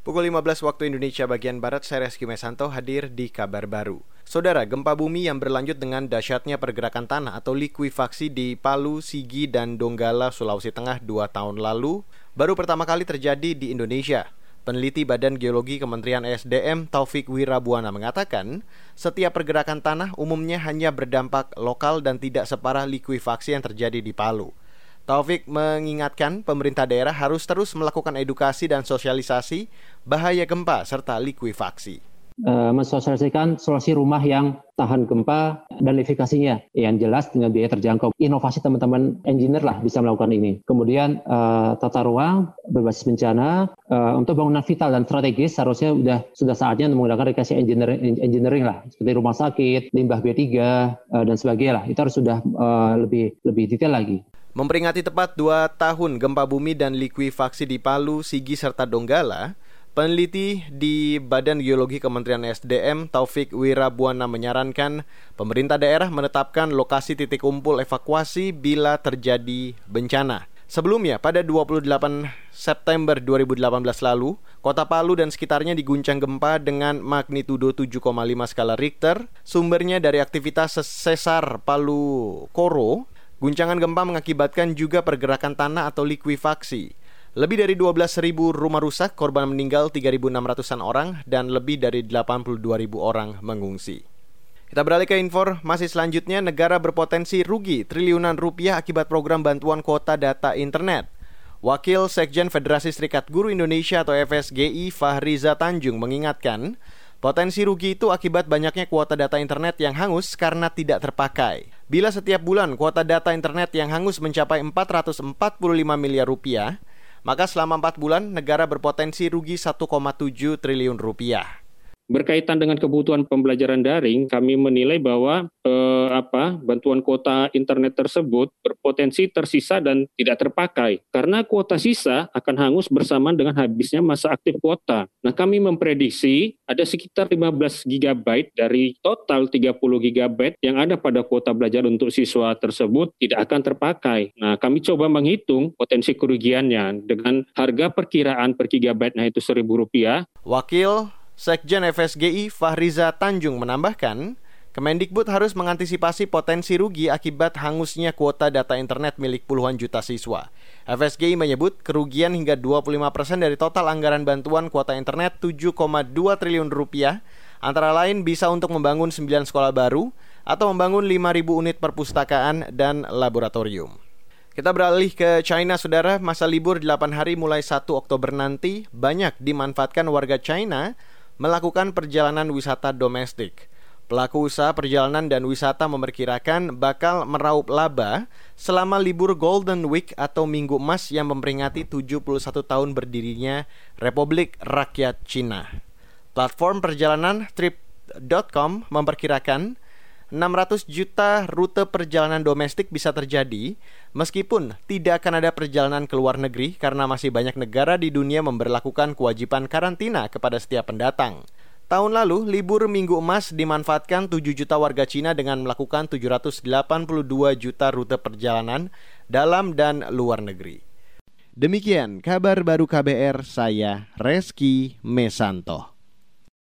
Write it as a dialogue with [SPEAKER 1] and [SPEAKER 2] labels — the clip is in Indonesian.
[SPEAKER 1] Pukul 15 waktu Indonesia bagian Barat, saya Reski Mesanto hadir di kabar baru. Saudara, gempa bumi yang berlanjut dengan dahsyatnya pergerakan tanah atau likuifaksi di Palu, Sigi, dan Donggala, Sulawesi Tengah dua tahun lalu baru pertama kali terjadi di Indonesia. Peneliti Badan Geologi Kementerian SDM Taufik Wirabuana mengatakan, setiap pergerakan tanah umumnya hanya berdampak lokal dan tidak separah likuifaksi yang terjadi di Palu. Taufik mengingatkan pemerintah daerah harus terus melakukan edukasi dan sosialisasi bahaya gempa serta likuifaksi.
[SPEAKER 2] Uh, mensosialisasikan solusi rumah yang tahan gempa dan likuifaksinya yang jelas dengan biaya terjangkau. Inovasi teman-teman engineer lah bisa melakukan ini. Kemudian uh, tata ruang berbasis bencana uh, untuk bangunan vital dan strategis seharusnya sudah sudah saatnya menggunakan rekayasa engineering, engineering lah seperti rumah sakit, limbah B3 uh, dan sebagainya lah. Itu harus sudah uh, lebih lebih detail lagi.
[SPEAKER 1] Memperingati tepat dua tahun gempa bumi dan likuifaksi di Palu, Sigi, serta Donggala, peneliti di Badan Geologi Kementerian SDM Taufik Wirabuana menyarankan pemerintah daerah menetapkan lokasi titik kumpul evakuasi bila terjadi bencana. Sebelumnya, pada 28 September 2018 lalu, kota Palu dan sekitarnya diguncang gempa dengan magnitudo 7,5 skala Richter, sumbernya dari aktivitas sesar Palu Koro Guncangan gempa mengakibatkan juga pergerakan tanah atau likuifaksi. Lebih dari 12.000 rumah rusak, korban meninggal 3.600-an orang, dan lebih dari 82.000 orang mengungsi. Kita beralih ke informasi selanjutnya, negara berpotensi rugi triliunan rupiah akibat program bantuan kuota data internet. Wakil Sekjen Federasi Serikat Guru Indonesia atau FSGI Fahriza Tanjung mengingatkan, Potensi rugi itu akibat banyaknya kuota data internet yang hangus karena tidak terpakai. Bila setiap bulan kuota data internet yang hangus mencapai 445 miliar rupiah, maka selama 4 bulan negara berpotensi rugi 1,7 triliun rupiah.
[SPEAKER 3] Berkaitan dengan kebutuhan pembelajaran daring, kami menilai bahwa eh, apa bantuan kuota internet tersebut berpotensi tersisa dan tidak terpakai karena kuota sisa akan hangus bersamaan dengan habisnya masa aktif kuota. Nah, kami memprediksi ada sekitar 15 GB dari total 30 GB yang ada pada kuota belajar untuk siswa tersebut tidak akan terpakai. Nah, kami coba menghitung potensi kerugiannya dengan harga perkiraan per gigabyte-nya itu Rp1.000.
[SPEAKER 1] Wakil Sekjen FSGI Fahriza Tanjung menambahkan, Kemendikbud harus mengantisipasi potensi rugi akibat hangusnya kuota data internet milik puluhan juta siswa. FSGI menyebut kerugian hingga 25% dari total anggaran bantuan kuota internet 7,2 triliun rupiah antara lain bisa untuk membangun 9 sekolah baru atau membangun 5.000 unit perpustakaan dan laboratorium. Kita beralih ke China, saudara. Masa libur 8 hari mulai 1 Oktober nanti banyak dimanfaatkan warga China melakukan perjalanan wisata domestik. Pelaku usaha perjalanan dan wisata memperkirakan bakal meraup laba selama libur Golden Week atau Minggu Emas yang memperingati 71 tahun berdirinya Republik Rakyat Cina. Platform perjalanan Trip.com memperkirakan 600 juta rute perjalanan domestik bisa terjadi meskipun tidak akan ada perjalanan ke luar negeri karena masih banyak negara di dunia memberlakukan kewajiban karantina kepada setiap pendatang. Tahun lalu, libur Minggu Emas dimanfaatkan 7 juta warga Cina dengan melakukan 782 juta rute perjalanan dalam dan luar negeri. Demikian kabar baru KBR saya Reski Mesanto.